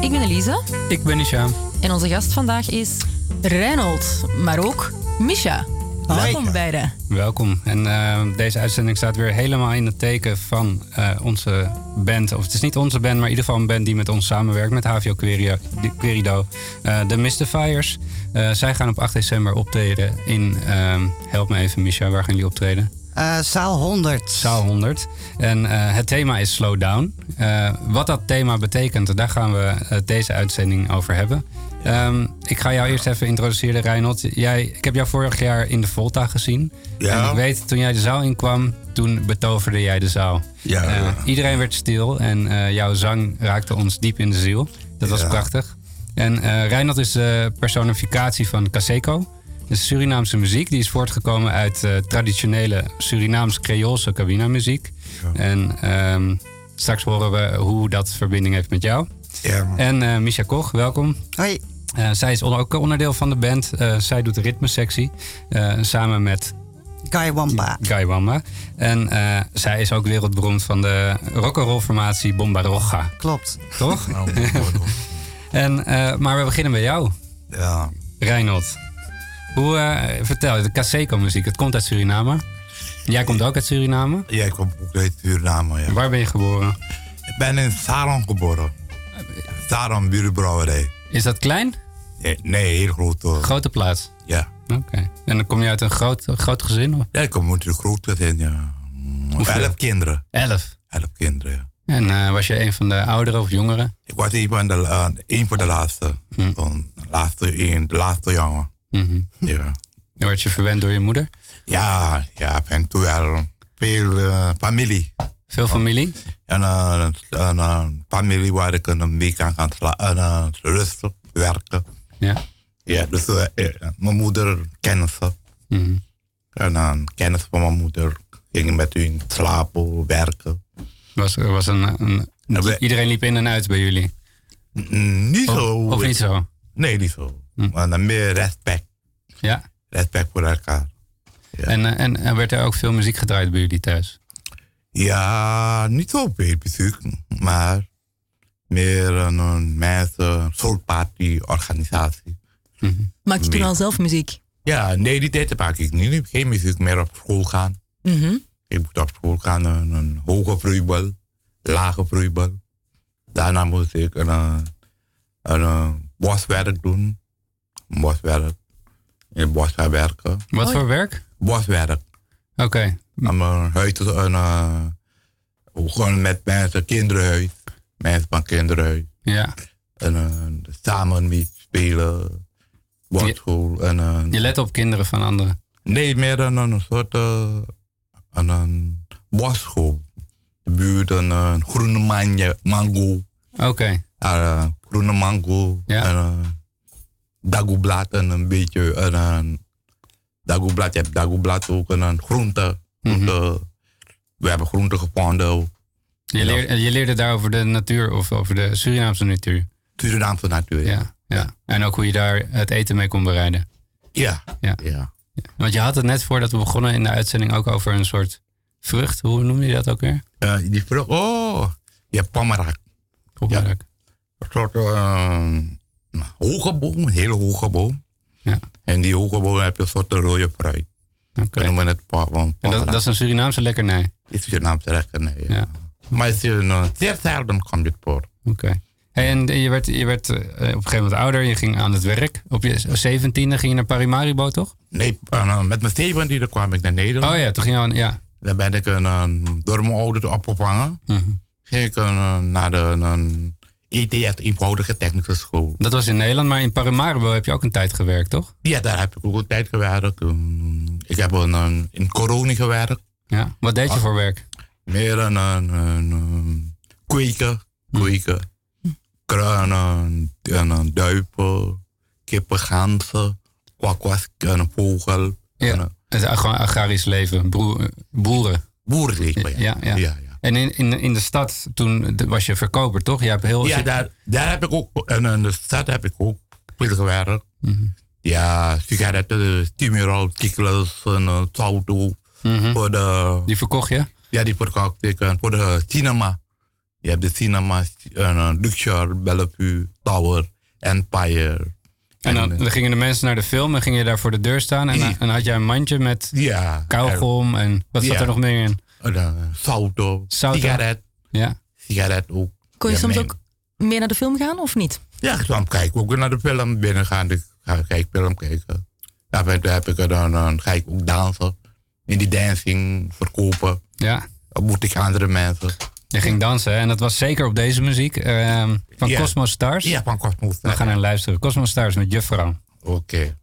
Ik ben Elise Ik ben Isha. en onze gast vandaag is... Reinhold, maar ook Misha. Welkom beiden. Welkom. En eh, deze uitzending staat weer helemaal in het teken van eh, onze band. Of het is niet onze band, maar in ieder geval een band die met ons samenwerkt. Met HVO Querido. eh de Mystifiers. Eh zij gaan op 8 december optreden in... ehm, help me even, Misha. Waar gaan jullie optreden? Eh, zaal 100. Zaal 100. En eh, het thema is Slow Down. Eh, wat dat thema betekent, daar gaan we deze uitzending over hebben. Ehm, ik ga jou eerst even introduceren, Reinhold. Jij, ik heb jou vorig jaar in de Volta gezien. Ja. En ik weet, toen jij de zaal inkwam, toen betoverde jij de zaal. Ja. Eh, iedereen werd stil en eh, jouw zang raakte ons diep in de ziel. Dat was Ja. prachtig. En eh Reinhold is de personificatie van Caseco. Dus Surinaamse muziek. Die is voortgekomen uit eh, traditionele Surinaams-Creoolse cabinamuziek. En ehm, straks horen we hoe dat verbinding heeft met jou. Ja. En eh Misha Koch, welkom. Hoi. Eh, zij is ook onderdeel van de band. Eh, zij doet de ritmesectie eh, samen met Guy Wamba. Guy Wamba. En eh, zij is ook wereldberoemd van de rock'n'roll formatie Bomba Roja. Klopt. Toch? Nou. En, eh, maar we beginnen bij jou, ja. Reinhold. Hoe, eh, vertel je, de Caseco muziek, het komt uit Suriname. Jij komt ook uit Suriname. Jij komt ook uit Suriname, ja. Waar ben je geboren? Ik ben in Saron geboren. Saron Burenbrouwerij. Is dat klein? Nee, nee, heel groot hoor. Grote plaats. Ja. Oké. En dan kom je uit een groot, groot gezin? Of? Ja, ik kom uit een groot gezin, ja. Hoeveel? Elf kinderen. Elf. Elf kinderen, ja. En eh, was je een van de ouderen of jongeren? Ik was een van de, een van de laatste. Hm. De laatste, een, de laatste jongen. Mhm. Ja. Dan werd je verwend door je moeder? Ja, ja, en toen wel veel eh, familie. Veel familie? En een familie waar ik aan kan sla- en, eh, rusten, werken. Ja. Ja, dus eh, mijn moeder kennissen. Mhm. En dan kennis van mijn moeder ging met hun slapen, werken. Was, was een, iedereen liep in en uit bij jullie? Mm, Niet zo. of niet zo? Nee, niet zo. Hm. Maar dan meer respect. Ja. Respect voor elkaar. Ja. En, eh, en, en werd er ook veel muziek gedraaid bij jullie thuis? Ja, niet zo veel muziek, maar meer een, een mensen, soulparty organisatie. Mhm. Maak je toen al zelf muziek? Ja, nee, die tijd maak ik niet. Ik heb geen muziek meer op school gaan. Mhm. Ik moet op school gaan, een, een hoge vloeibal, lage vloeibal. Daarna moest ik een, eh, een, eh, boswerk doen. Boswerk. In het bos gaan werken. Wat Oh, voor werk? Boswerk. Oké. Aan mijn huis, een, uh, gewoon met mensen, kinderhuis. Mensen van kinderhuis. Ja. En eh, samen mee spelen. Borstschool. En, eh, Je let op kinderen van anderen. Nee, meer dan een soort uh, een, een bosschool. De buurt een, uh, groene manje, mango. Oké. Uh, groene mango. Ja. En uh, dagoeblad en een beetje. En, een dagoeblad, je hebt dagoeblad ook en een groente. groente. We hebben groenten gevonden. ook. Je, leerde, je leerde daar over de natuur of over de Surinaamse natuur. Surinaamse natuur. Ja. Ja. ja. En ook hoe je daar het eten mee kon bereiden. Ja. Ja. ja. Want je had het net voordat we begonnen in de uitzending ook over een soort vrucht. Hoe noem je dat ook weer? Uh, die vrucht. Oh, je hebt pamarak. Popperak. Een soort uh, hoge boom, een hele hoge boom. Ja. En die hoge boom heb je een soort rode fruit. We noemen het pa, En dat, dat is een Surinaamse lekkernij. is Surinaamse lekkernij. Ja. Ja. Maar het is een, uh, zeer zelden komt dit voor. Oké. Hey, en je werd, je werd eh, op een gegeven moment ouder, je ging aan het werk. Op je zeventiende ging je naar Parimaribo, toch? Nee, uh, met mijn zeventiende kwam ik naar Nederland. Oh ja, toen ging je aan, ja. Dan ben ik een, door mijn ouders opgevangen. Mhm. Ging ik een, naar de een ETS, eenvoudige technische school. Dat was in Nederland, maar in Paramaribo heb je ook een tijd gewerkt, toch? Ja, daar heb ik ook een tijd gewerkt. Um, ik heb een, in Coroni gewerkt. Ja. Wat deed je voor werk? Meer een, een, een, kweken. kweken. kruinen, en een duipen, kippen, ganzen, kwakwas, een vogel. Ja. en, Het is gewoon agrarisch leven, boeren. Boerenleven, ja. Ja, ja. ja, En in, in, in de stad, toen was je verkoper, toch? Je hebt heel... Ja, daar, daar heb ik ook, en in de stad heb ik ook veel gewerkt. Mhm. Ja, sigaretten, Timirol, Kikkels, en uh, Sauto. Mhm. Voor de, Die verkocht je? ja, die verkocht ik. En voor de cinema. Je hebt de cinema, en uh, Luxor, Bellevue, Tower, Empire. En dan, eh, dan gingen de mensen naar de film en ging je daar voor de deur staan. En, en had jij een mandje met ja, kauwgom en wat zat Ja. er nog meer in? Uh, Sauto, Sauto. sigaret, Ja. sigaret ook. Kon je Ja, soms mijn- ook mee naar de film gaan of niet? Ja, soms kijk ik ook naar de film. Binnen gaan, ik ga kijk film kijken. Af en toe heb ik er dan, dan ga ik ook dansen. In die dancing verkopen. Ja. Dan moet ik andere mensen. Je ging dansen hè? en dat was zeker op deze muziek ehm, van Ja. Cosmo Stars. Ja, van Cosmos. We gaan naar luisteren. Cosmo Stars met Juffrouw. Oké.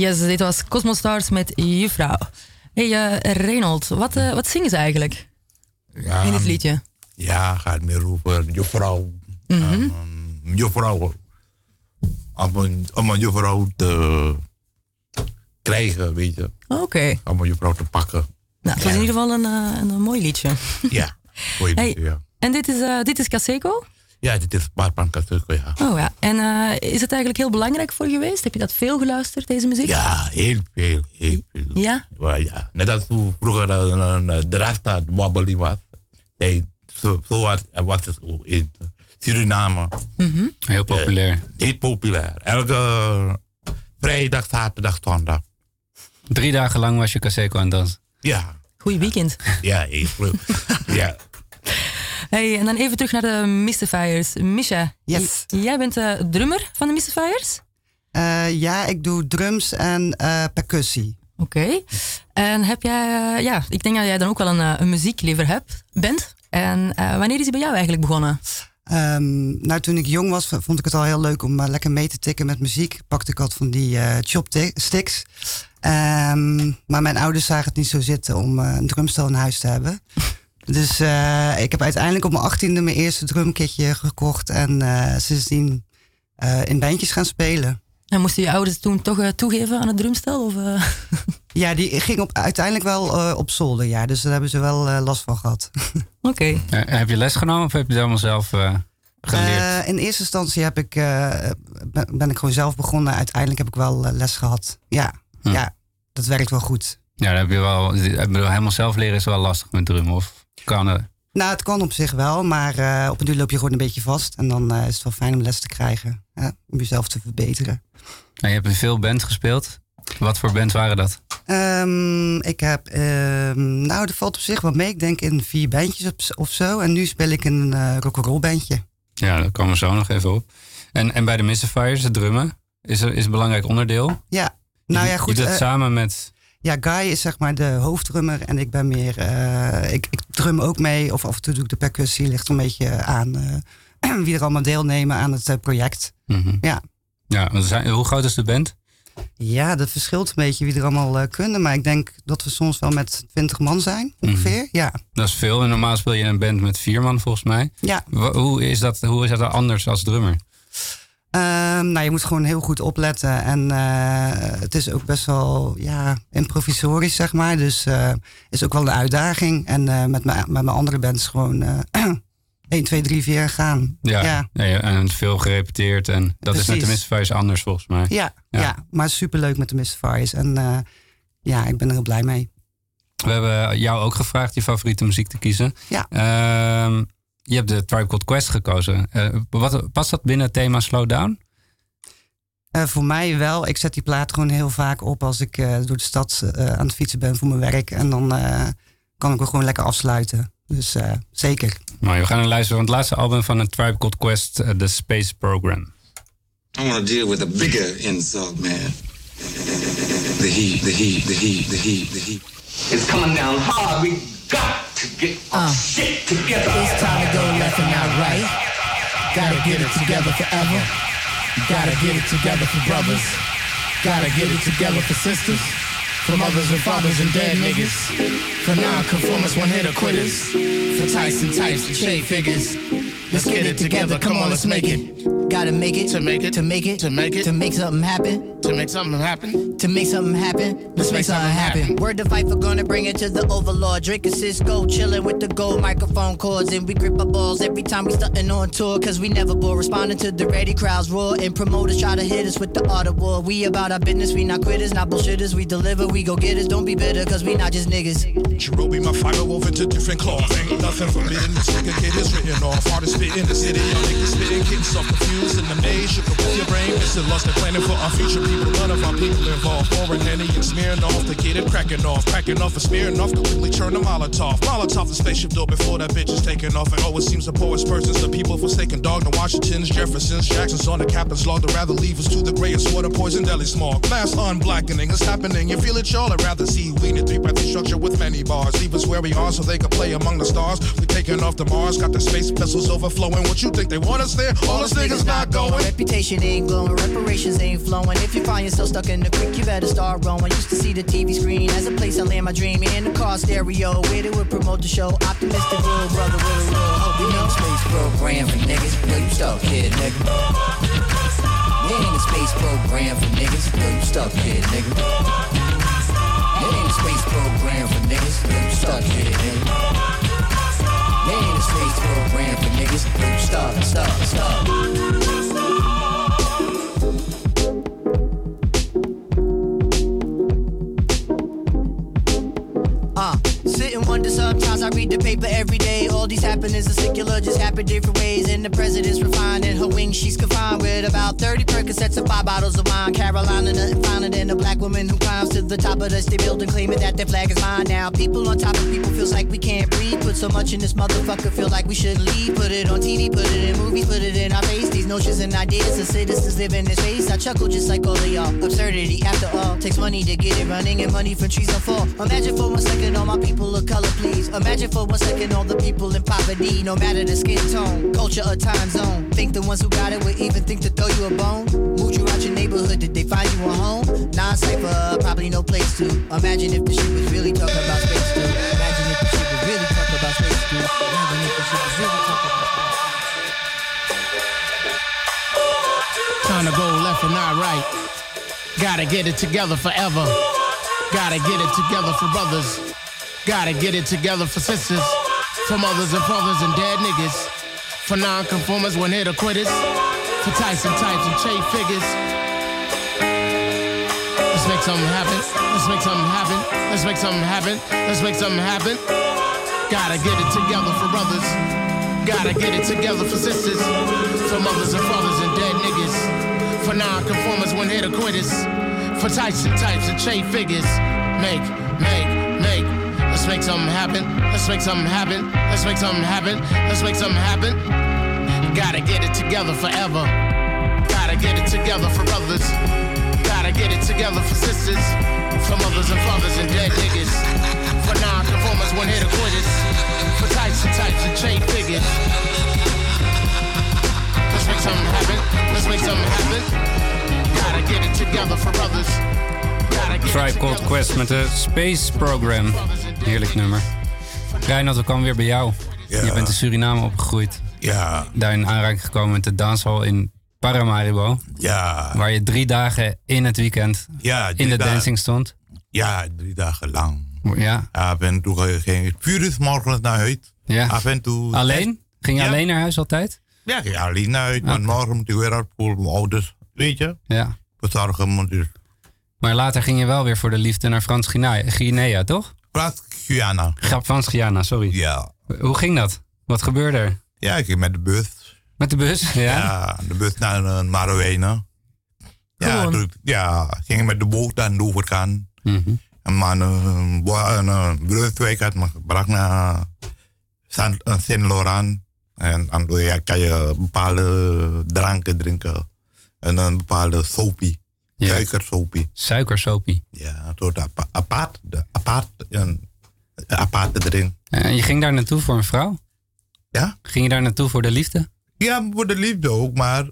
Yes, dit was Cosmo Stars met Juffrouw. Hey uh, Reynold, wat, uh, wat zingen ze eigenlijk Ja, in dit liedje? Ja, gaat meer over juffrouw. Mhm. Um, juffrouw. Om een, om een juffrouw te krijgen, weet je. Oké. Om een juffrouw te pakken. Nou, het was in ieder geval een, uh, een, mooi liedje. Ja, mooi Hey, liedje, ja. En dit is, uh, dit is Caseco? Ja, dit is Paarpan Kaseko, ja. Oh ja. En uh, is het eigenlijk heel belangrijk voor je geweest? Heb je dat veel geluisterd, deze muziek? Ja, heel veel, heel veel. Ja? Ja, net als hoe vroeger uh, de Rasta wobbly was. Nee, zo, zo was, was het ook in Suriname. Mm -hmm. Heel populair. Uh, heel populair. Elke vrijdag, zaterdag, zondag. Drie dagen lang was je Caseco aan het dansen. Ja. Goeie weekend. Ja, heel leuk. ja. Hey, en dan even terug naar de Mystifiers. Misha, Yes. jij bent de drummer van de Mystifiers? Uh, ja, ik doe drums en uh, percussie. Oké. Okay. En heb jij, uh, ja, ik denk dat jij dan ook wel een, een muzieklever hebt, bent. En wanneer is die bij jou eigenlijk begonnen? Um, nou, toen ik jong was, vond ik het al heel leuk om lekker mee te tikken met muziek. Pakte ik wat van die chopsticks. Um, maar mijn ouders zagen het niet zo zitten om een drumstel in huis te hebben. Dus uh, ik heb uiteindelijk op mijn achttiende mijn eerste drumkitje gekocht. En uh, sindsdien uh, in bandjes gaan spelen. En moesten je ouders toen toch toegeven aan het drumstel? Of, ja, die ging op, uiteindelijk wel op zolder. Ja, dus daar hebben ze wel last van gehad. Oké. Okay. heb je les genomen of heb je het allemaal zelf geleerd? in eerste instantie heb ik, ben, ben, ik gewoon zelf begonnen. Uiteindelijk heb ik wel les gehad. Ja, hm. ja, dat werkt wel goed. Ja, dat heb je wel. Helemaal zelf leren is wel lastig met drummen. Of kan het? Nou, het kan op zich wel, maar uh, op een duur loop je gewoon een beetje vast. En dan uh, is het wel fijn om les te krijgen, om jezelf te verbeteren. Nou, je hebt in veel band gespeeld. Wat voor band waren dat? Um, ik heb, um, nou, er valt op zich wel mee. Ik denk in vier bandjes of zo. En nu speel ik een uh, rock'n'roll bandje. Ja, daar komen we zo nog even op. En, en bij de Mystifiers, het drummen, is, er, is een belangrijk onderdeel. Ja, nou ja, goed. Je doet het samen met... Ja, Guy is zeg maar de hoofddrummer en ik ben meer. Uh, ik, ik drum ook mee, of af en toe doe ik de percussie. Ligt een beetje aan uh, wie er allemaal deelnemen aan het uh, project. Mm -hmm. Ja. Ja, hoe groot is de band? Ja, dat verschilt een beetje wie er allemaal kunnen. Maar ik denk dat we soms wel met 20 man zijn, ongeveer. Mm -hmm. Ja. Dat is veel. En normaal speel je een band met vier man, volgens mij. Ja. Hoe is dat, hoe is dat anders als drummer? Um, nou, je moet gewoon heel goed opletten. En uh, het is ook best wel ja, improvisorisch, zeg maar. Dus uh, is ook wel een uitdaging. En uh, met, met mijn andere bands gewoon 1, 2, 3, 4 gaan. Ja, ja. ja en veel gerepeteerd. En dat Precies. is met de Mystifiers anders, volgens mij. Ja, ja. ja maar superleuk met de Mystifiers. En ja, ik ben er heel blij mee. We hebben jou ook gevraagd je favoriete muziek te kiezen. Ja. Ehm, je hebt de Tribe Called Quest gekozen. Uh, wat, past dat binnen het thema Slowdown? Uh, voor mij wel. Ik zet die plaat gewoon heel vaak op als ik uh, door de stad aan het fietsen ben voor mijn werk. En dan kan ik er gewoon lekker afsluiten. Dus zeker. Maar we gaan luisteren van het laatste album van de Tribe Called Quest, The Space Program. I want to deal with a bigger insult, man. The heat, the heat, the heat, the heat, the heat. It's coming down hard. We got to get our uh, shit together. It's time to go left and not right. Gotta get it together forever. Gotta get it together for brothers. Gotta get it together for sisters. For mothers and fathers and dead niggas. For non-conformists, one-hitter quitters. For Tyson types and shade figures. Let's get it together. Come on, let's make it. Gotta make it to make it to make it to make it to make something happen. To make something happen. To make something happen. Let's make something happen. Word to fight for gonna bring it to the overlord. Drake and Cisco chilling with the gold microphone cords. And we grip our balls every time we stunting on tour. Cause we never bore. Responding to the ready crowds roar. And promoters try to hit us with the art of war. We about our business. We not quitters, not bullshitters. We deliver. We go get us. Don't be bitter. Cause we not just niggas. Cherubi, my fiber woven to different cloth. Ain't nothing forbidden. This nigga kid is written off. Hardest spit in the city. Y'all niggas spitting. Getting so confused in the maze. Shook up with your brain. Missing lost and planning for our future people. None of our people involved. Pouring Henny and smearing off to get it cracking off. Cracking off and smearing off. Quickly turn to Molotov. Molotov the spaceship door before that bitch is taking off. And always seems the poorest persons, the people forsaken dog. The Washingtons, Jeffersons, Jacksons on the captain's log. To rather leave us to the grayest water poison deli smog. Mass unblackening is happening. You feel it, y'all? I'd rather see we in a three by three structure with many bars. Leave us where we are so they can play among the stars. We taking off to Mars. Got the space vessels overflowing. What you think they want us there? All us niggas not going. Reputation ain't glowing, reparations ain't flowing. If you find yourself stuck in the creek, you better start rowing. Used to see the TV screen as a place I land my dream in the car stereo. Where they would promote the show. Optimistic real brother with a real hope. You know, space program for niggas. Yo, you stuck kid, nigga. We ain't a space program for niggas. Yo, you stuck kid, nigga. They ain't a space program for niggas. Don't start here, nigga. They ain't a space program for niggas. Don't stop, stop, stop. sitting wonders up sometimes I read the paper every day. All these happenings are secular, just happen different ways. And the president's refined in her wings, she's confined with about 30 Percocets and five bottles of wine. Carolina, nothing finer than a black woman who climbs to the top of the state building, claiming that their flag is mine. Now, people on top of people feels like we can't breathe. Put so much in this motherfucker, feel like we shouldn't leave. Put it on TV, put it in movies, put it in our face. These notions and ideas of citizens live in this space. I chuckle just like all of y'all. Absurdity, after all, takes money to get it running and money from trees on fall. Imagine for one second all my people of color, please. Imagine for one second all the people in poverty, no matter the skin tone, culture, or time zone. Think the ones who got it would even think to throw you a bone? Moved you out your neighborhood, did they find you a home? Non cipher, probably no place to. Imagine if the shit was really talking about space, too. Imagine if the shit was really talking about space, too. Imagine if the shit was really talking about Trying to go left and not right. Gotta get it together forever. Gotta get it together for brothers. Gotta get it together for sisters. For mothers and fathers and dead niggas. For non-conformers when hit or quitters. For Tyson types and Che figures. Let's make something happen. Let's make something happen. Let's make something happen. Let's make something happen. Gotta get it together for brothers. Gotta get it together for sisters. For mothers and fathers and dead niggas. For non-conformers when hit or quitters. For Tyson types and Che figures. Make, make, make. Let's make something happen. Let's make something happen. Let's make something happen. Let's make something happen. Gotta get it together forever. Gotta get it together for brothers. Gotta get it together for sisters. For mothers and fathers and dead niggas. For non-conformers when hit quitters. For types and types and chain figures. Let's make something happen. Let's make something happen. Gotta get it together for brothers. Gotta get it Tribe Called Quest met de Space Program. Heerlijk nummer. Reinhard, we kwamen weer bij jou. Ja. Je bent in Suriname opgegroeid. Ja. Daar in aanraking gekomen met de danshal in Paramaribo. Ja. Waar je drie dagen in het weekend Ja, in de dancing stond. Ja, drie dagen lang. Ja. Af en toe ging ik vier uur 's morgens naar huis. Ja. Af en toe... Alleen? Ging je Ja. alleen naar huis altijd? Ja, ging alleen naar huis. Want morgen moet ik weer uit voor mijn ouders. Weet je? Ja. Verzorgen moet ik. Maar later ging je wel weer voor de liefde naar Frans Guinea, Guinea toch? Frans Guyana. Grap Frans Guyana, sorry. Ja. Hoe ging dat? Wat gebeurde er? Ja, ik ging met de bus. Met de bus? Ja. Ja, de bus naar uh. Ja, ja, ging met de boot aan de overkant. Mhm. En man, een uh, uh, Brunswijk had me gebracht naar San- uh, Saint-Laurent. En dan je- kan je bepaalde dranken drinken. En een bepaalde sopie. Ja. Suikersopie. Suikersopie. Ja, een soort apa- apart, apart, een aparte drink. En je ging daar naartoe voor een vrouw? Ja? Ging je daar naartoe voor de liefde? Ja, voor de liefde ook, maar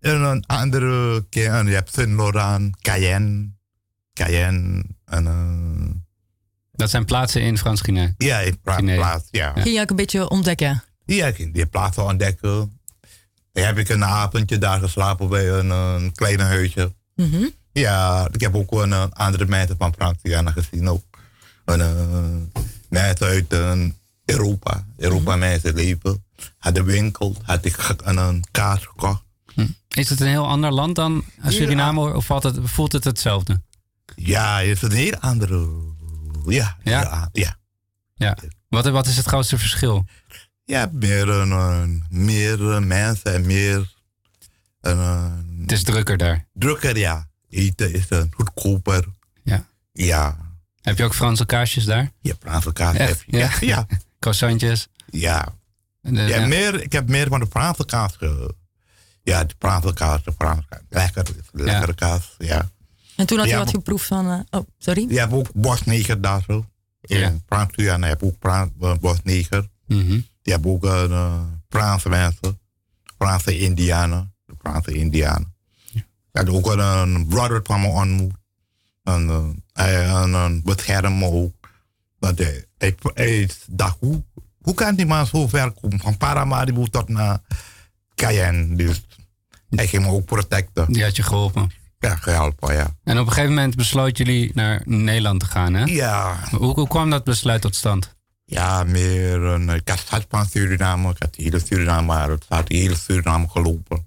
en een andere keer, en je hebt Saint Laurent, Cayenne, Cayenne, en eh, Dat zijn plaatsen in Frans Guinea. ja, in pra- plaats, ja. Ging je ook een beetje ontdekken? Ja, ik ging die plaats wel ontdekken. Dan heb ik een avondje daar geslapen bij een, een kleine huisje. Mhm. Ja, ik heb ook een andere mensen van Frans-Guyana gezien ook. Mensen uit Europa, Europa mensen leven. Had een winkel, had ik een, kaas gekocht. Is het een heel ander land dan Suriname of het, voelt het hetzelfde? Ja, het is een heel andere. Ja, Ja? ja. ja. Ja. Wat, wat is het grootste verschil? Ja, meer, meer mensen en meer. Het is drukker daar. drukker, ja. Eten is een goedkoper. Ja. Ja. Heb je ook Franse kaasjes daar? Ja, Franse kaas heb Echt? je. Ja. Ja. Croissantjes? ja. En de- Ja, ja. Meer, ik heb meer van de Franse kaas ge... Ja, de Franse kaas, de Franse kaas. Lekker, lekkere kaas, ja. En toen had je Ja, wat geproefd van... eh, oh, sorry. Je hebt ook bosneger daar zo. In Ja. Heb je ook Frans- eh, bosneger. Mhm. Je hebt ook eh, Franse mensen. Franse indianen. De Franse Indianen. Ik had ook een, een brother van me ontmoet. En, uh, hij een, beschermer ook. Dat hij, hij, hij dacht, hoe, hoe kan die man zo ver komen? Van Paramaribo tot naar Cayenne. Dus hij ging me ook protecten. Die had je geholpen. Ja, geholpen, ja. En op een gegeven moment besloot jullie naar Nederland te gaan, hè? Ja. Hoe, hoe kwam dat besluit tot stand? Ja, meer een... Ik had van Suriname. Ik had hele Suriname, maar het had de hele Suriname gelopen.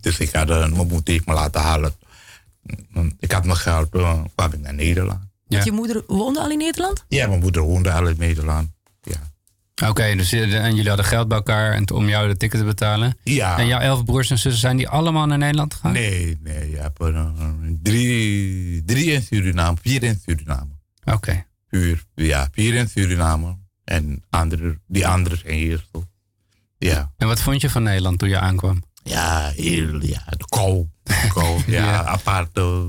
Dus ik had een... Mijn moeder heeft me laten halen. Had mijn geld, uh, kwam ik naar Nederland. Want je moeder woonde al in Nederland? Ja, mijn moeder woonde al in Nederland. Ja. Oké, dus je- en jullie hadden geld bij elkaar en om jou de ticket te betalen. Ja. En jouw elf broers en zussen, zijn die allemaal naar Nederland gegaan? Nee, nee. Er uh, drie, drie in Suriname, vier in Suriname. Oké. Vier, ja, vier in Suriname. En andere, die andere zijn hier. Ja. En wat vond je van Nederland toen je aankwam? Ja, heel, ja, de kou. De kou, ja, Ja. aparte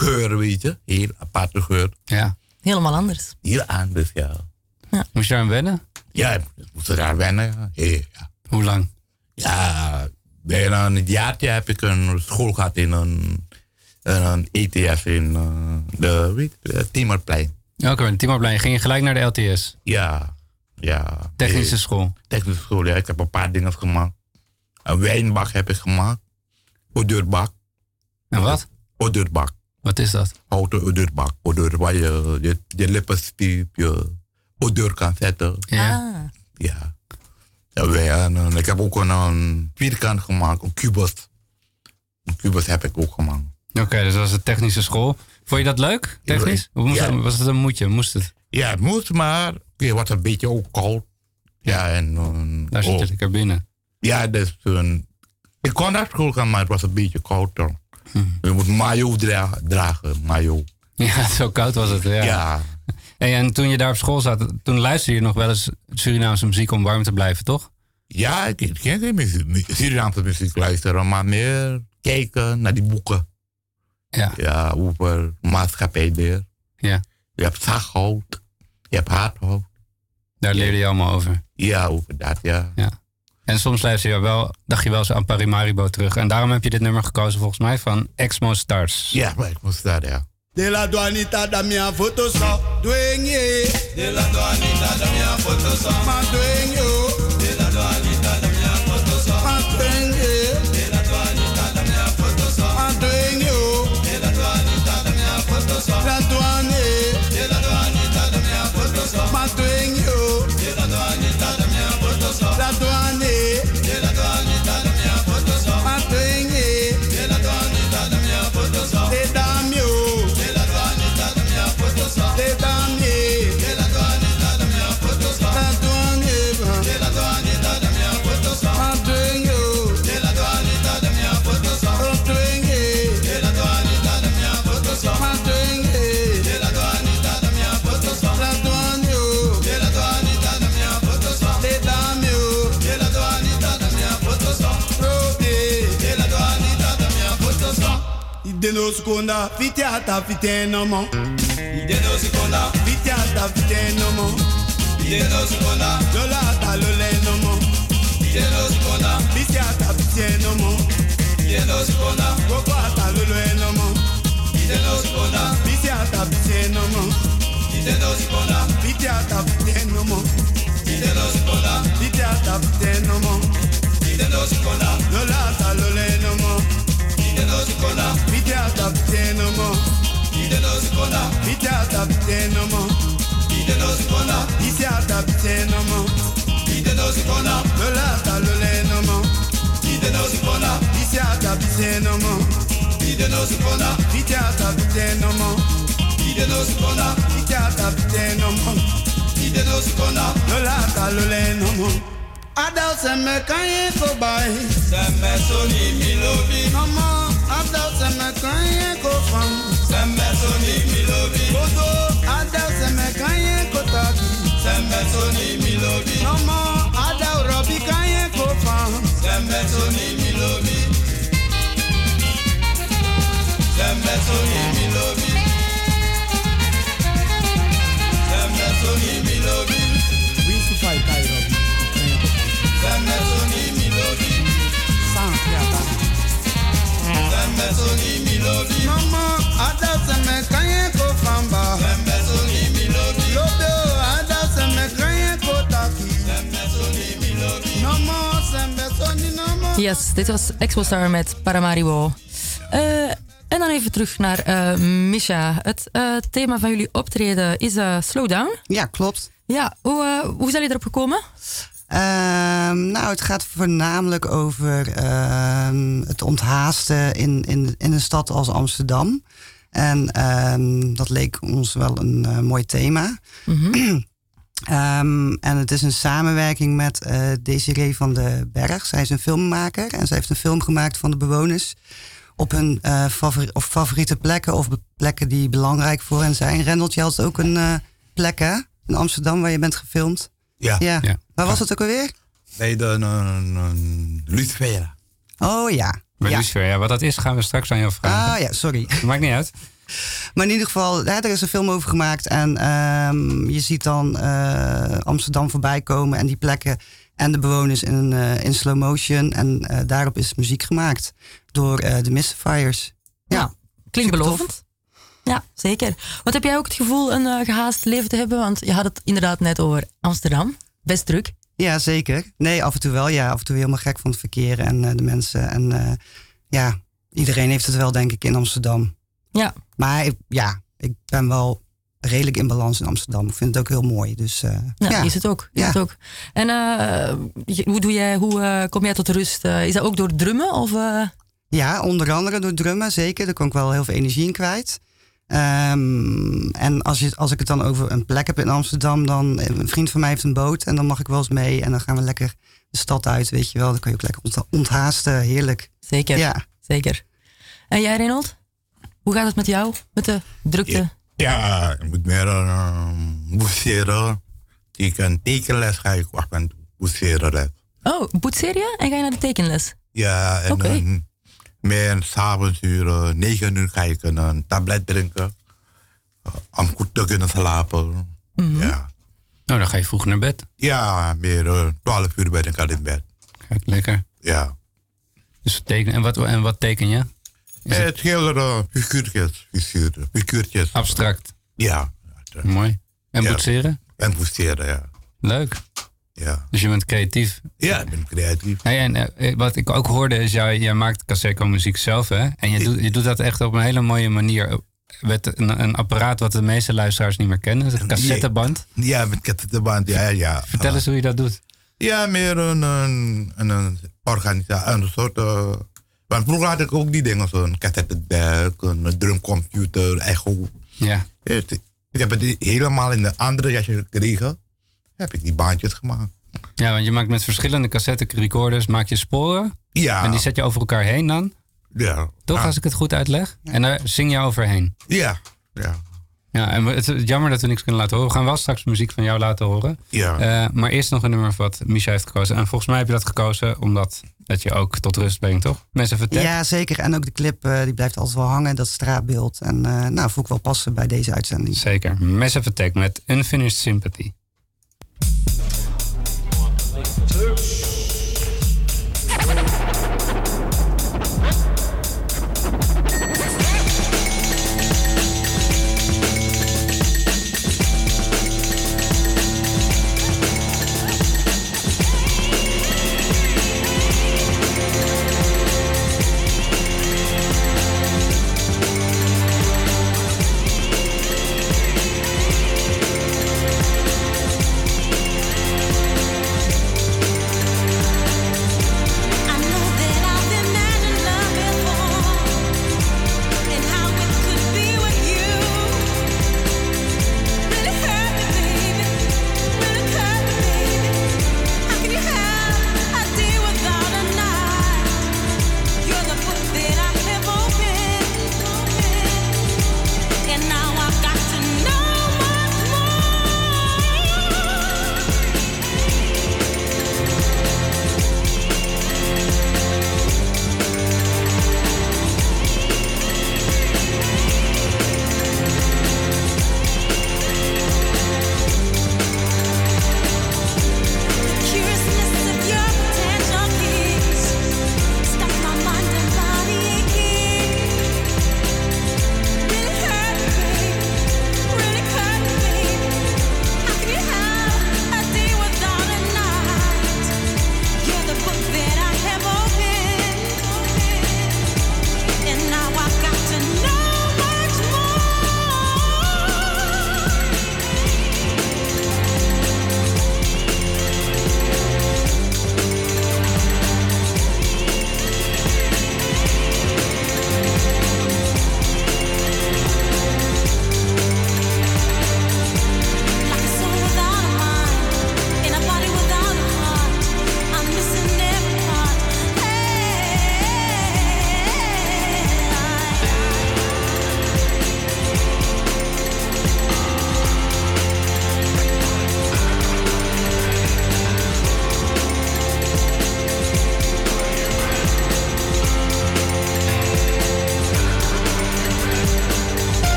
geur, weet je. Heel aparte geur. Ja. Helemaal anders. Heel anders, ja. Moest je daar aan wennen? Ja, ik moest er wennen, ja. Ja. Hoe lang? Ja, bijna een jaartje heb ik een school gehad in een, een ETF in eh, de, weet je, het Timmerplein. Oké, okay, Timorplein. Ging je gelijk naar de LTS? Ja, ja. Technische school? Technische school, ja. Ik heb een paar dingen gemaakt. Een wijnbak heb ik gemaakt. Odurbak. En wat? Odurbak. Wat is dat? Houten odurbak. Odeur waar je je, je lippenstiep, je odeur kan zetten. Ja. Ja. ja wij, en, eh, ik heb ook een, een vierkant gemaakt, een kubus. Een kubus heb ik ook gemaakt. Oké, dus dat was de technische school. Vond je dat leuk, technisch? Of moest Ja. het- was het een moedje? Moest het? Ja, het moest, maar het was een beetje ook koud. Ja, en... eh, Daar zit je oh. lekker binnen. Ja, dus een, ik kon naar school gaan, maar het was een beetje koud dan. Hm. Je moet mayo dra- dragen, mayo. Ja, zo koud was het. Ja. Ja. Hey, en toen je daar op school zat, toen luisterde je nog wel eens Surinaamse muziek om warm te blijven, toch? Ja, ik, ik ken geen muziek, Surinaamse muziek luisteren, maar meer kijken naar die boeken. Ja. Ja, over maatschappij daar. Ja. Je hebt zachthout, je hebt hardhout. Daar leerde je allemaal over. Ja, over dat, ja. Ja. En soms luister je wel, dacht je wel eens aan Parimaribo terug. En daarom heb je dit nummer gekozen volgens mij van Exmo Stars. Ja, maar moest daar, ja. De la douanita da mia foto sa Duenye De la douanita da mia foto sa Ma duenyo Ideno seconda, fitiata fiteno mo. Ideno seconda, fitiata fiteno mo. Ideno seconda, lolata loleno mo. Ideno seconda, fitiata fiteno mo. Ideno seconda, cocoata loleno mo. Ideno seconda, fitiata fiteno mo. Ideno seconda, fitiata fiteno mo. Ideno seconda, fitiata fiteno mo. Ideno seconda, lolata fitiata fiteno mo. Ideno seconda, fitiata fiteno mo. Ideno seconda, fitiata fiteno mo. Ideno seconda, lolata loleno mo. Ideno seconda, fitiata fiteno mo. Ideno seconda, fitiata fiteno mo. Ideno seconda, fitiata fiteno mo. Ideno seconda, lolata Adal se me kanye ko bai Se me soni mi lovi Mama Adal se me kanye ko fan Se me soni mi lovi Kodo Adal se me kanye ko taki Se me soni mi lovi Mama Adal robi kanye ko fan Se me soni mi lovi Se me soni mi lovi Se me soni Mama, ada se me kanye ko famba. Lobe o, ada se me kanye ko taki. Nomo, sembe soni nomo. Yes, dit was Expo Star met Paramaribo. Eh, en dan even terug naar eh, Misha. Het eh, thema van jullie optreden is eh, Slow Down. Ja, klopt. Ja, hoe, eh, hoe zijn jullie erop gekomen? Ehm, nou, het gaat voornamelijk over ehm, het onthaasten in, in, in een stad als Amsterdam. En ehm, dat leek ons wel een eh, mooi thema. Ehm, en het is een samenwerking met eh Desiree van den Berg. Zij is een filmmaker en zij heeft een film gemaakt van de bewoners op hun eh, favori- of favoriete plekken of plekken die belangrijk voor hen zijn. Rendeltje had ook een plek hè? in Amsterdam waar je bent gefilmd. Ja. ja. Ja. Waar was het ook alweer? Nee, de uh. Oh ja. Bij ja. Wat dat is, gaan we straks aan jou vragen. Ah ja, sorry. Maakt niet uit. Maar in ieder geval, hè, er is een film over gemaakt. En ehm, je ziet dan eh, Amsterdam voorbij komen en die plekken en de bewoners in, eh, in slow motion. En eh, daarop is muziek gemaakt door eh, de Mystifiers. Ja, Klinkt belovend. Ja, zeker. Want heb jij ook het gevoel een eh, gehaast leven te hebben? Want je had het inderdaad net over Amsterdam. Best druk. Ja, zeker. Nee, af en toe wel. Ja, af en toe helemaal gek van het verkeer en eh, de mensen. En eh, ja, iedereen heeft het wel, denk ik, in Amsterdam. Ja. Maar ik- ja, ik ben wel redelijk in balans in Amsterdam. Ik vind het ook heel mooi. Dus eh, Ja, ja. is het ook. Is Ja. het ook. En eh, hoe, doe jij, hoe kom jij tot rust? Is dat ook door drummen? Of, eh? Ja, onder andere door drummen, zeker. Daar kon ik wel heel veel energie in kwijt. Ehm, en als, je, als ik het dan over een plek heb in Amsterdam, dan een vriend van mij heeft een boot en dan mag ik wel eens mee en dan gaan we lekker de stad uit, weet je wel. Dan kan je ook lekker ont- onthaasten, heerlijk. Zeker. Ja. Zeker. En jij, Reynold? Hoe gaat het met jou? Met de drukte? Ja, ik moet meer uh, boetseren. Ik een tekenles ga ik wachten aan boetseren. les. Oh, boetserie en ga je naar de tekenles? Ja, en dan meer s'avonds uur, negen uur ga ik een, tablet drinken. uh, om goed te kunnen slapen. Ja. Nou, dan ga je vroeg naar bed. Ja, meer uh, twaalf uur ben ik al in bed. Kijk, lekker. Ja. Dus teken, en, wat, en wat teken je? Is Eh, het schilderen, figuurtjes, figuur- figuurtjes. abstract? Ja. Mooi. En Ja. boetseren? En boetseren, ja. Leuk. Ja. Dus je bent creatief? Ja, ik ben creatief. Hey, en eh, wat ik ook hoorde is, jij, jij maakt Caseco muziek zelf, hè? En je, doet, je doet dat echt op een hele mooie manier. Met een, een apparaat wat de meeste luisteraars niet meer kennen. Een cassetteband. Ja, met cassetteband, ja, ja. Vertel eens hoe je dat doet. Ja, meer een, een, een, een organisatie, een soort... eh, want vroeger had ik ook die dingen, zo'n cassettedeck, een drumcomputer, echo. Ja. Ik heb het helemaal in de andere jasje gekregen. Heb ik die baantjes gemaakt. Ja, want je maakt met verschillende cassette recorders maak je sporen. Ja. En die zet je over elkaar heen dan. Ja. Toch, als ik het goed uitleg? En daar zing je overheen. Ja. Ja. Ja, en het is jammer dat we niks kunnen laten horen. We gaan wel straks muziek van jou laten horen. Ja. Eh, maar eerst nog een nummer wat Misha heeft gekozen. En volgens mij heb je dat gekozen omdat het je ook tot rust brengt, toch? Mensen vertellen. Ja, zeker. En ook de clip eh, die blijft altijd wel hangen, dat straatbeeld. En eh nou, voel ik wel passen bij deze uitzending. Zeker. Massive Attack met Unfinished Sympathy. Two.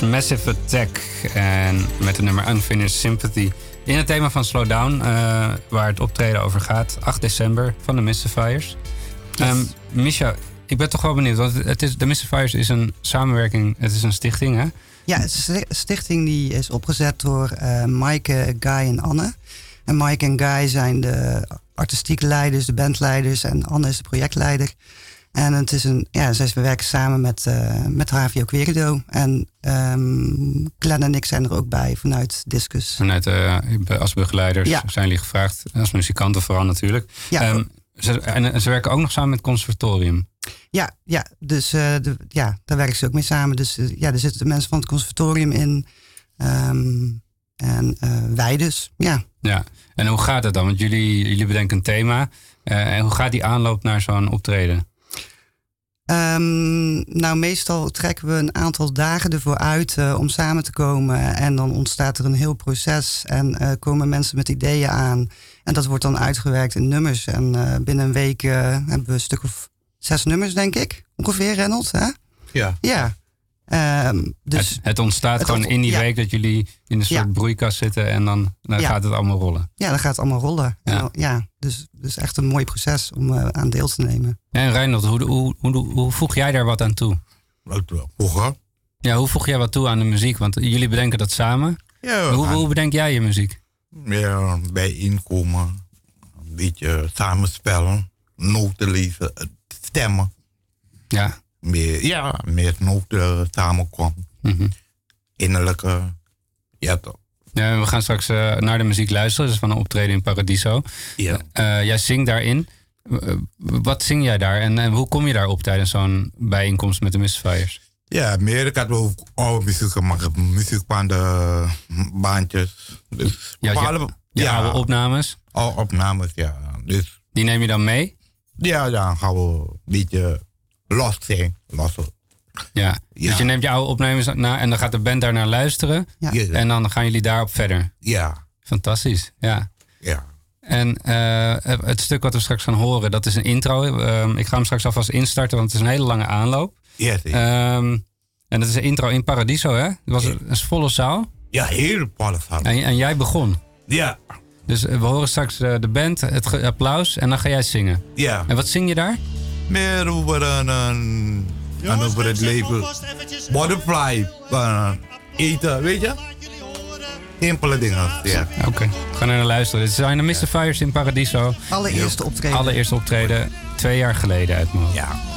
Massive Attack en met het nummer Unfinished Sympathy. In het thema van Slowdown, uh, waar het optreden over gaat, 8 december van de Mystifiers. Yes. Um, Misha, ik ben toch wel benieuwd, want het is, de Mystifiers is een samenwerking, het is een stichting hè? Ja, het is een stichting die is opgezet door uh, Maaike, Guy en Anne. En Mike en Guy zijn de artistieke leiders, de bandleiders en Anne is de projectleider. En het is een, ja, zij, we werken samen met, uh, met Havio Querido. En um, Glenn en ik zijn er ook bij vanuit Discus. Vanuit, uh, als begeleiders ja. zijn jullie gevraagd. Als muzikanten vooral natuurlijk. Ja. Um, ze, en ze werken ook nog samen met het conservatorium. Ja, ja dus uh, de, ja, daar werken ze ook mee samen. Dus ja, er zitten de mensen van het conservatorium in. Um, en wij dus, ja. Ja, en hoe gaat het dan? Want jullie, jullie bedenken een thema. en hoe gaat die aanloop naar zo'n optreden? Um, nou, meestal trekken we een aantal dagen ervoor uit uh, om samen te komen. En dan ontstaat er een heel proces en uh, komen mensen met ideeën aan. En dat wordt dan uitgewerkt in nummers. En uh, binnen een week hebben we een stuk of zes nummers, denk ik. Ongeveer, Reynolds, hè? Ja. Ja. Um, dus het, het ontstaat het gewoon in die week dat jullie in een soort ja. broeikas zitten en dan, dan gaat het allemaal rollen. Ja, dan gaat het allemaal rollen. Ja, en, ja dus, dus echt een mooi proces om uh, aan deel te nemen. en Reinhold, hoe, hoe, hoe, hoe, voeg jij daar wat aan toe? Voegen? Ja, hoe voeg jij wat toe aan de muziek? Want jullie bedenken dat samen. Ja, hoe, hoe bedenk jij je muziek? Ja, bijeenkomen, een beetje samenspellen, noten lezen, stemmen. Ja meer, ja, meer noten samenkwam. Mm Innerlijke, ja toch. Ja, we gaan straks uh, naar de muziek luisteren. Dus van een optreden in Paradiso. Ja. Uh, jij zingt daarin. Uh, wat zing jij daar en, en, hoe kom je daarop tijdens zo'n bijeenkomst met de Mystifiers? Ja, meer. Ik had ook oude muziek gemaakt. Muziekbanden, bandjes. Dus ja, je, ja, oude opnames? Oude opnames, ja. Dus, Die neem je dan mee? Ja, dan gaan we een beetje los zijn. Los. Ja. ja. dus je neemt je oude opnames na en dan gaat de band daar naar luisteren. Ja. En dan gaan jullie daarop verder. Ja. Fantastisch, ja. Ja. En uh, het stuk wat we straks gaan horen, dat is een intro. Uh, ik ga hem straks alvast instarten, want het is een hele lange aanloop. Ja, um, en dat is een intro in Paradiso, hè? Het was een, een volle zaal. Ja, heel volle zaal. En, en, jij begon. Ja. Dus we horen straks uh, de band, het applaus en dan ga jij zingen. Ja. En wat zing je daar? Meer over een, een, een over het leven. Butterfly, uh, eten, weet je? Simpele dingen, ja. Oké, okay. we gaan naar luisteren. Dit zijn de Mr. Fires in Paradiso. Allereerste optreden. Allereerste optreden, twee jaar geleden uit mijn Ja.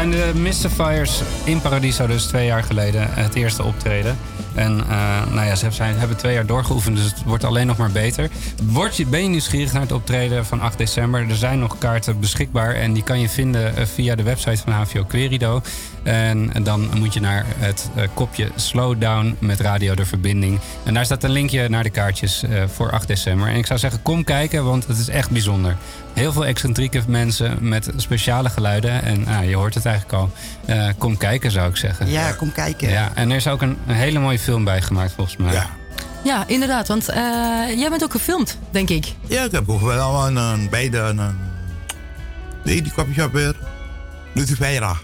Zijn de Mystifiers in Paradiso, dus twee jaar geleden, het eerste optreden. En uh, nou ja, ze hebben twee jaar doorgeoefend, dus het wordt alleen nog maar beter. Word je, ben je nieuwsgierig naar het optreden van 8 december? Er zijn nog kaarten beschikbaar en die kan je vinden uh, via de website van HVO Querido. En, en dan moet je naar het uh, kopje Slowdown met Radio de Verbinding. En daar staat een linkje naar de kaartjes voor 8 december. En ik zou zeggen, kom kijken, want het is echt bijzonder. Heel veel excentrieke mensen met speciale geluiden. En ah, je hoort het eigenlijk al. Uh, kom kijken, zou ik zeggen. Ja, kom kijken. Ja, en er is ook een, een hele mooie film bij gemaakt, volgens mij. Ja. Ja, inderdaad. Want uh, jij bent ook gefilmd, denk ik. Ja, ik heb ook wel een, een beide... Een, nee, die kopje weer. Lucifera.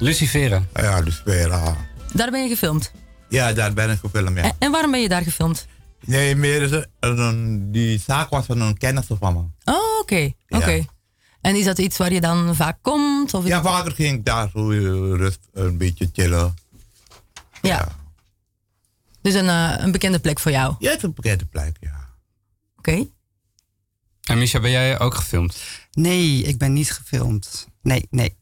Lucifera? Ja, Lucifera. Daar ben je gefilmd? Ja, daar ben ik gefilmd, ja. En, en waarom ben je daar gefilmd? Nee, meer een, die zaak was van een kennis van me. Oh, oké. oké. En is dat iets waar je dan vaak komt? Of ja, vaker ging ik daar zo rust, een beetje chillen. Ja. ja. Dus een, uh, een bekende plek voor jou? Ja, het is een bekende plek, ja. Oké. Okay. En Misha, ben jij ook gefilmd? Nee, ik ben niet gefilmd. Nee, nee.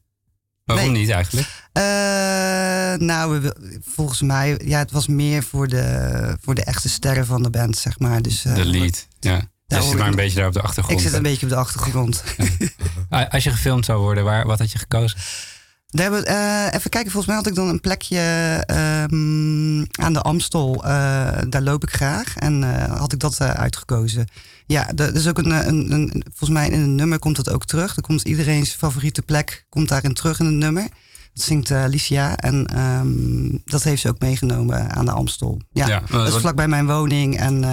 Waarom niet eigenlijk? Uh, nou, volgens mij, ja, het was meer voor de, voor de echte sterren van de band, zeg maar. Dus, uh, de lead, ja. Je zit maar een beetje daar op de achtergrond. Ik zit een beetje op de achtergrond. Als je gefilmd zou worden, waar, wat had je gekozen? Daar hebben, uh, even kijken, volgens mij had ik dan een plekje um, aan de Amstel. Uh, daar loop ik graag. En uh, had ik dat uitgekozen. Ja, er is ook een, een, een, volgens mij in een nummer komt dat ook terug. Er komt iedereen's favoriete plek komt daarin terug in het nummer. Dat zingt Alicia en um, dat heeft ze ook meegenomen aan de Amstel. Ja, ja dat is vlakbij mijn woning en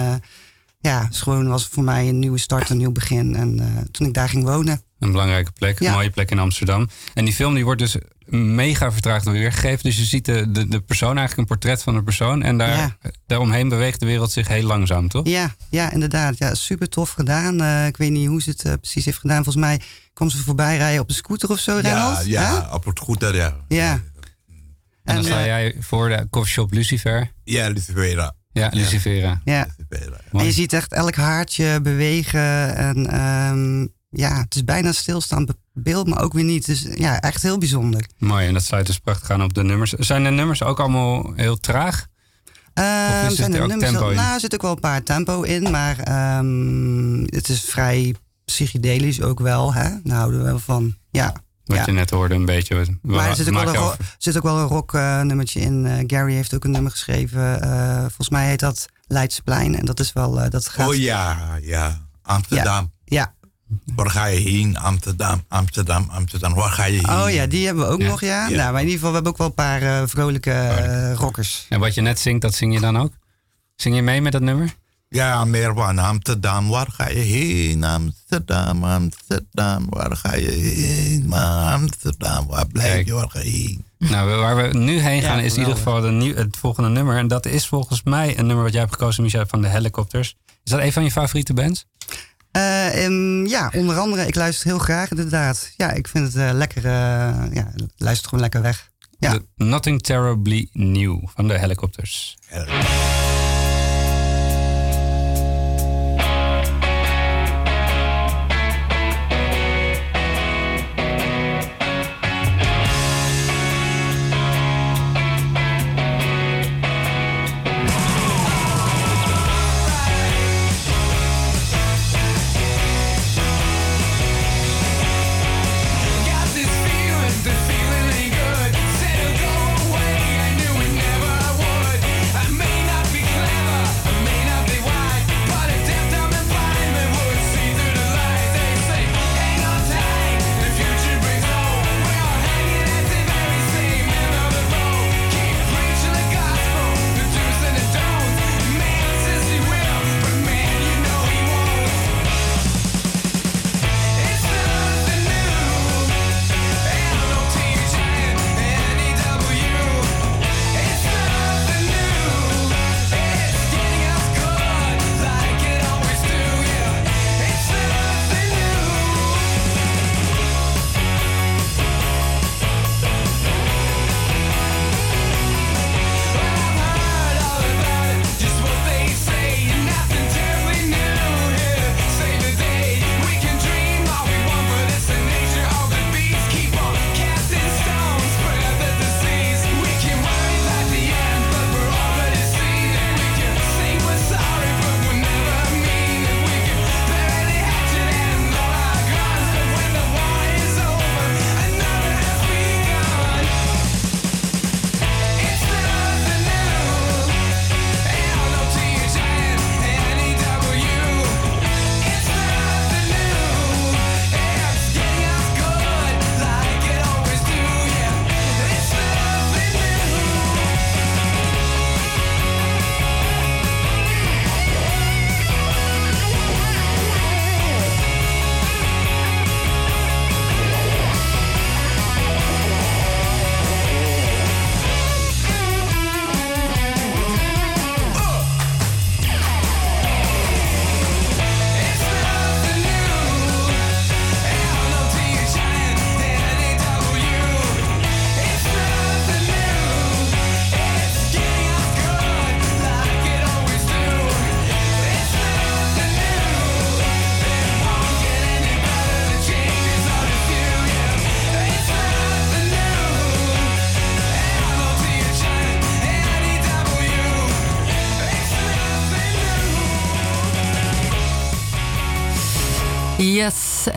ja, het gewoon was voor mij een nieuwe start, een nieuw begin. En uh, toen ik daar ging wonen. Een belangrijke plek, een mooie plek in Amsterdam. En die film die wordt dus mega vertraagd weergegeven. Dus je ziet de, de, de persoon eigenlijk een portret van een persoon. En daar, ja. daaromheen beweegt de wereld zich heel langzaam, toch? Ja, ja inderdaad. Ja, super tof gedaan. Uh, ik weet niet hoe ze het uh, precies heeft gedaan. Volgens mij kwam ze voorbij rijden op een scooter of zo, Ja, ja op het scooter, ja. Ja. En, en dan sta jij voor de coffeeshop Lucifer. Ja, Lucifer. Ja, Lucifera. Ja. En je ziet echt elk haartje bewegen. En um, ja, het is bijna stilstaand beeld, maar ook weer niet. Dus ja, echt heel bijzonder. Mooi, en dat sluit dus prachtig aan op de nummers. Zijn de nummers ook allemaal heel traag? Uh, of is zijn er ook nummers tempo in? Nou, er zit ook wel een paar tempo in, maar um, het is vrij psychedelisch ook wel. Hè? Daar houden we wel van. Ja. Wat je net hoorde, een beetje. Maar er zit ook, wel een, zit ook wel een rock uh, nummertje in. Uh, Gary heeft ook een nummer geschreven. Uh, volgens mij heet dat Leidsplein. En dat is wel, dat gaat... Oh ja, ja. Amsterdam. Ja. Waar ga je heen? Amsterdam, Amsterdam, Amsterdam. Waar ga je heen? Oh ja, die hebben we ook nog, ja. Nou, maar in ieder geval, we hebben ook wel een paar vrolijke rockers. En wat je net zingt, dat zing je dan ook? Zing je mee met dat nummer? Ja, meer van Amsterdam. Waar ga je heen? Amsterdam, Amsterdam. Waar ga je heen? Maar Amsterdam, waar blijf je? Waar ga je heen? Nou, waar we nu heen gaan is in ieder geval de nieuw, het volgende nummer. En dat is volgens mij een nummer wat jij hebt gekozen, Michel, van de Helicopters. Is dat een van je favoriete bands? Uh, um, ja, onder andere. Ik luister heel graag inderdaad. Ja, ik vind het uh, lekker. Uh, ja, luister gewoon lekker weg. Ja. Nothing Terribly New van de Helicopters.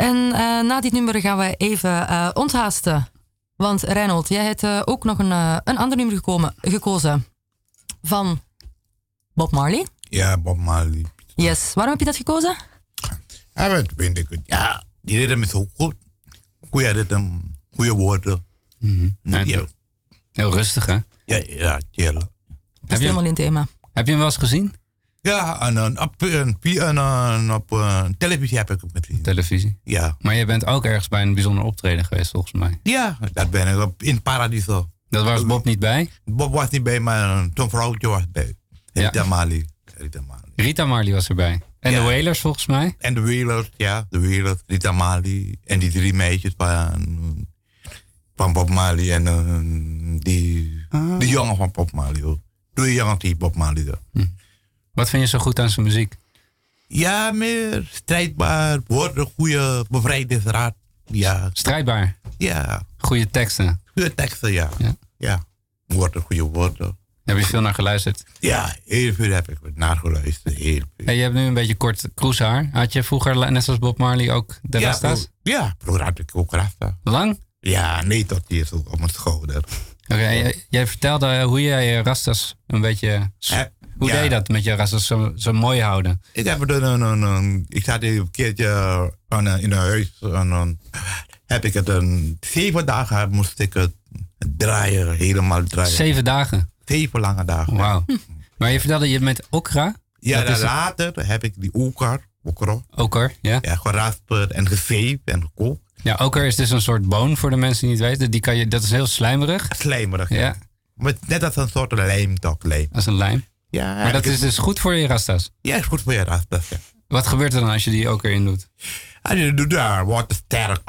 En uh, na dit nummer gaan we even uh, onthaasten. Want Reinhold, jij hebt uh, ook nog een, een ander nummer gekomen, gekozen. Van Bob Marley. Ja, Bob Marley. Yes, waarom heb je dat gekozen? Ja, dat vind ik het. Ja, die ritme is ook goed. Goeie ritme, goede woorden. Mm -hmm. ja. Heel rustig, hè? Ja, ja, chill. Dat is helemaal in thema. Heb je hem wel eens gezien? Ja, en, op, en, en, op uh, televisie heb ik het met Televisie? Ja. Maar je bent ook ergens bij een bijzonder optreden geweest, volgens mij. Ja, dat ben ik op, in Paradiso. Dat was Bob niet bij? Bob was niet bij, maar zo'n vrouwtje was bij. Rita ja. Marley. Rita Marley. Rita Marley was erbij. En ja. de Wailers, volgens mij? En de Wailers, ja. De Wailers, Rita Marley. En die drie meisjes van, van Bob Marley. En uh, die, ah. die jongen van Bob Marley. Hoor. Twee jongens die Bob Marley. Hm. Wat vind je zo goed aan zijn muziek? Ja, meer strijdbaar, woorden, goede bevrijdingsraad. Ja. Strijdbaar? Ja. Goede teksten? Goede teksten, ja. Ja. ja. Woorden, goede woorden. Heb je veel naar geluisterd? Ja, heel veel heb ik naar geluisterd. Heel veel. Hey, je hebt nu een beetje kort kroeshaar. Had je vroeger, net zoals Bob Marley, ook de ja, Rasta's? Ja, vroeger had ik ook Rasta. Lang? Ja, nee, tot hier zo op mijn schouder. Oké, okay, jij vertelde hoe jij je Rastas een beetje... Hoe ja. deed je dat met je rastas zo, zo mooi houden? Ik heb er een, een, een, ik zat een keertje aan, in een huis en dan heb ik het een zeven dagen moest ik het draaien, helemaal draaien. Zeven dagen? Zeven lange dagen. Wauw. Maar je vertelde je met okra? Ja, later heb ik die okra, okra. Oker, ja. Ja, gerasperd en gezeefd en gekookt. Ja, oker is dus een soort boon voor de mensen die het weten. Die kan je, dat is heel slijmerig. Slijmerig, ja. ja. Maar net als een soort lijm, toch? Lijm. Als een lijm? Ja. Maar dat is dus goed voor je rastas? Ja, is goed voor je rastas, ja. Wat gebeurt er dan als je die ook erin doet? Als je doet daar, wordt het sterk.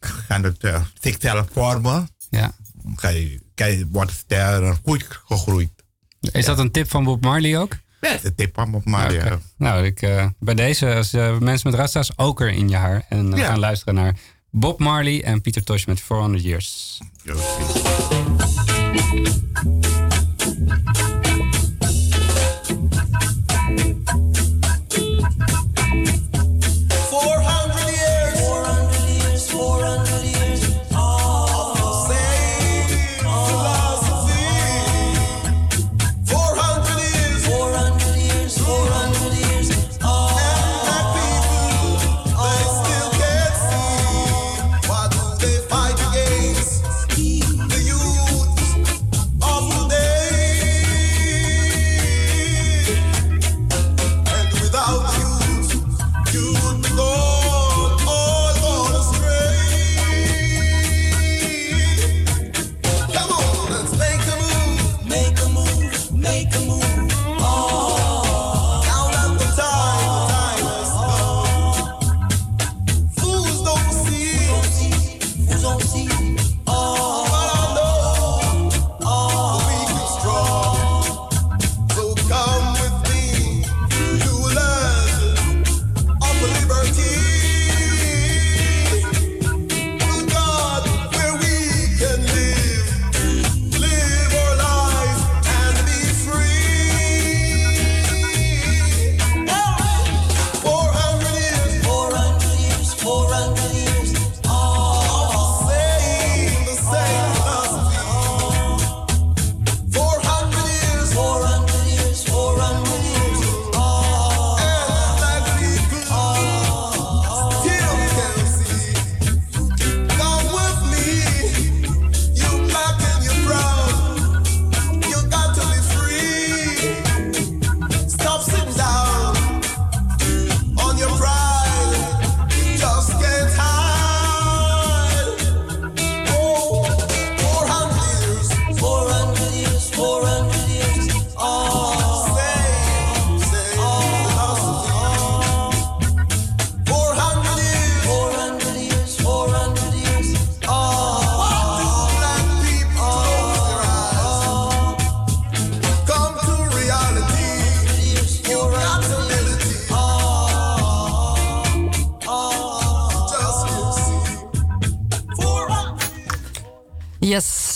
Gaan het uh, zichzelf vormen. Ja. Je, wordt het sterk goed gegroeid. Is ja. dat een tip van Bob Marley ook? Ja, dat is een tip van Bob Marley, okay. Nou, ik, uh, bij deze, als uh, mensen met rastas ook er in je haar. En ja. gaan luisteren naar Bob Marley en Pieter Tosh met 400 Years. Ja,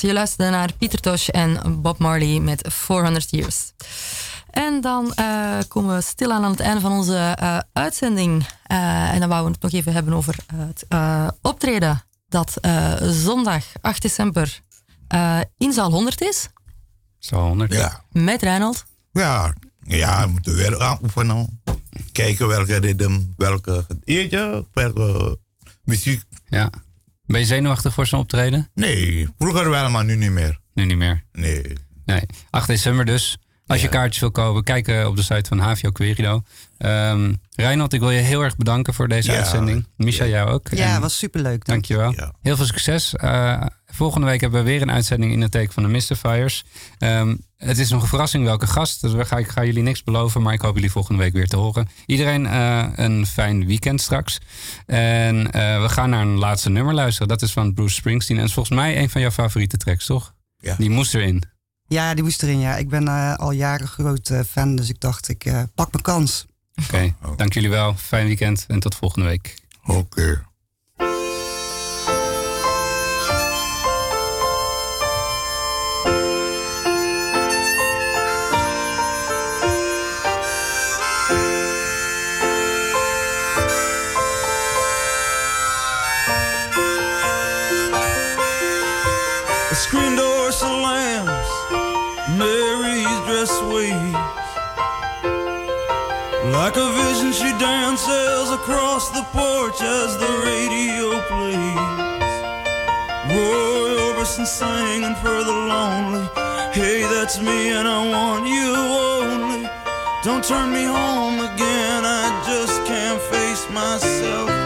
je luisterde naar Pieter Tosh en Bob Marley met 400 Years. En dan uh, komen we stilaan aan het einde van onze uh, uitzending. Uh, en dan wouden we het nog even hebben over het optreden dat zondag 8 december in zaal 100 is. Zaal 100? Ja. Met Reinhold. Ja, ja we moeten weer aan oefenen. Kijken welke ritme, welke eetje, welke muziek. Ja. Ben je zenuwachtig voor zo'n optreden? Nee, vroeger wel, maar nu niet meer. Nu niet meer? Nee. Nee. 8 december dus. Als je kaartjes wil kopen, kijk eh, op de site van Havio Querido. Um, Reinhold, ik wil je heel erg bedanken voor deze uitzending. Misha, jou ook. Ja, was superleuk. Dankjewel. Ja. Heel veel succes. Uh, volgende week hebben we weer een uitzending in het teken van de Mystifiers. Um, het is nog een verrassing welke gast. Dus we ga, ik ga jullie niks beloven, maar ik hoop jullie volgende week weer te horen. Iedereen uh, een fijn weekend straks. En we gaan naar een laatste nummer luisteren. Dat is van Bruce Springsteen. En is volgens mij een van jouw favoriete tracks, toch? Ja. Die moest erin. Ja, die moest erin, ja. Ik ben uh, al jaren groot uh, fan, dus ik dacht, ik uh, pak mijn kans. Oké, okay. oh. dank jullie wel. Fijn weekend en tot volgende week. Oké. Okay. Like a vision, she dances across the porch as the radio plays. Roy Orbison singing for the lonely. Hey, that's me, and I want you only. Don't turn me home again, I just can't face myself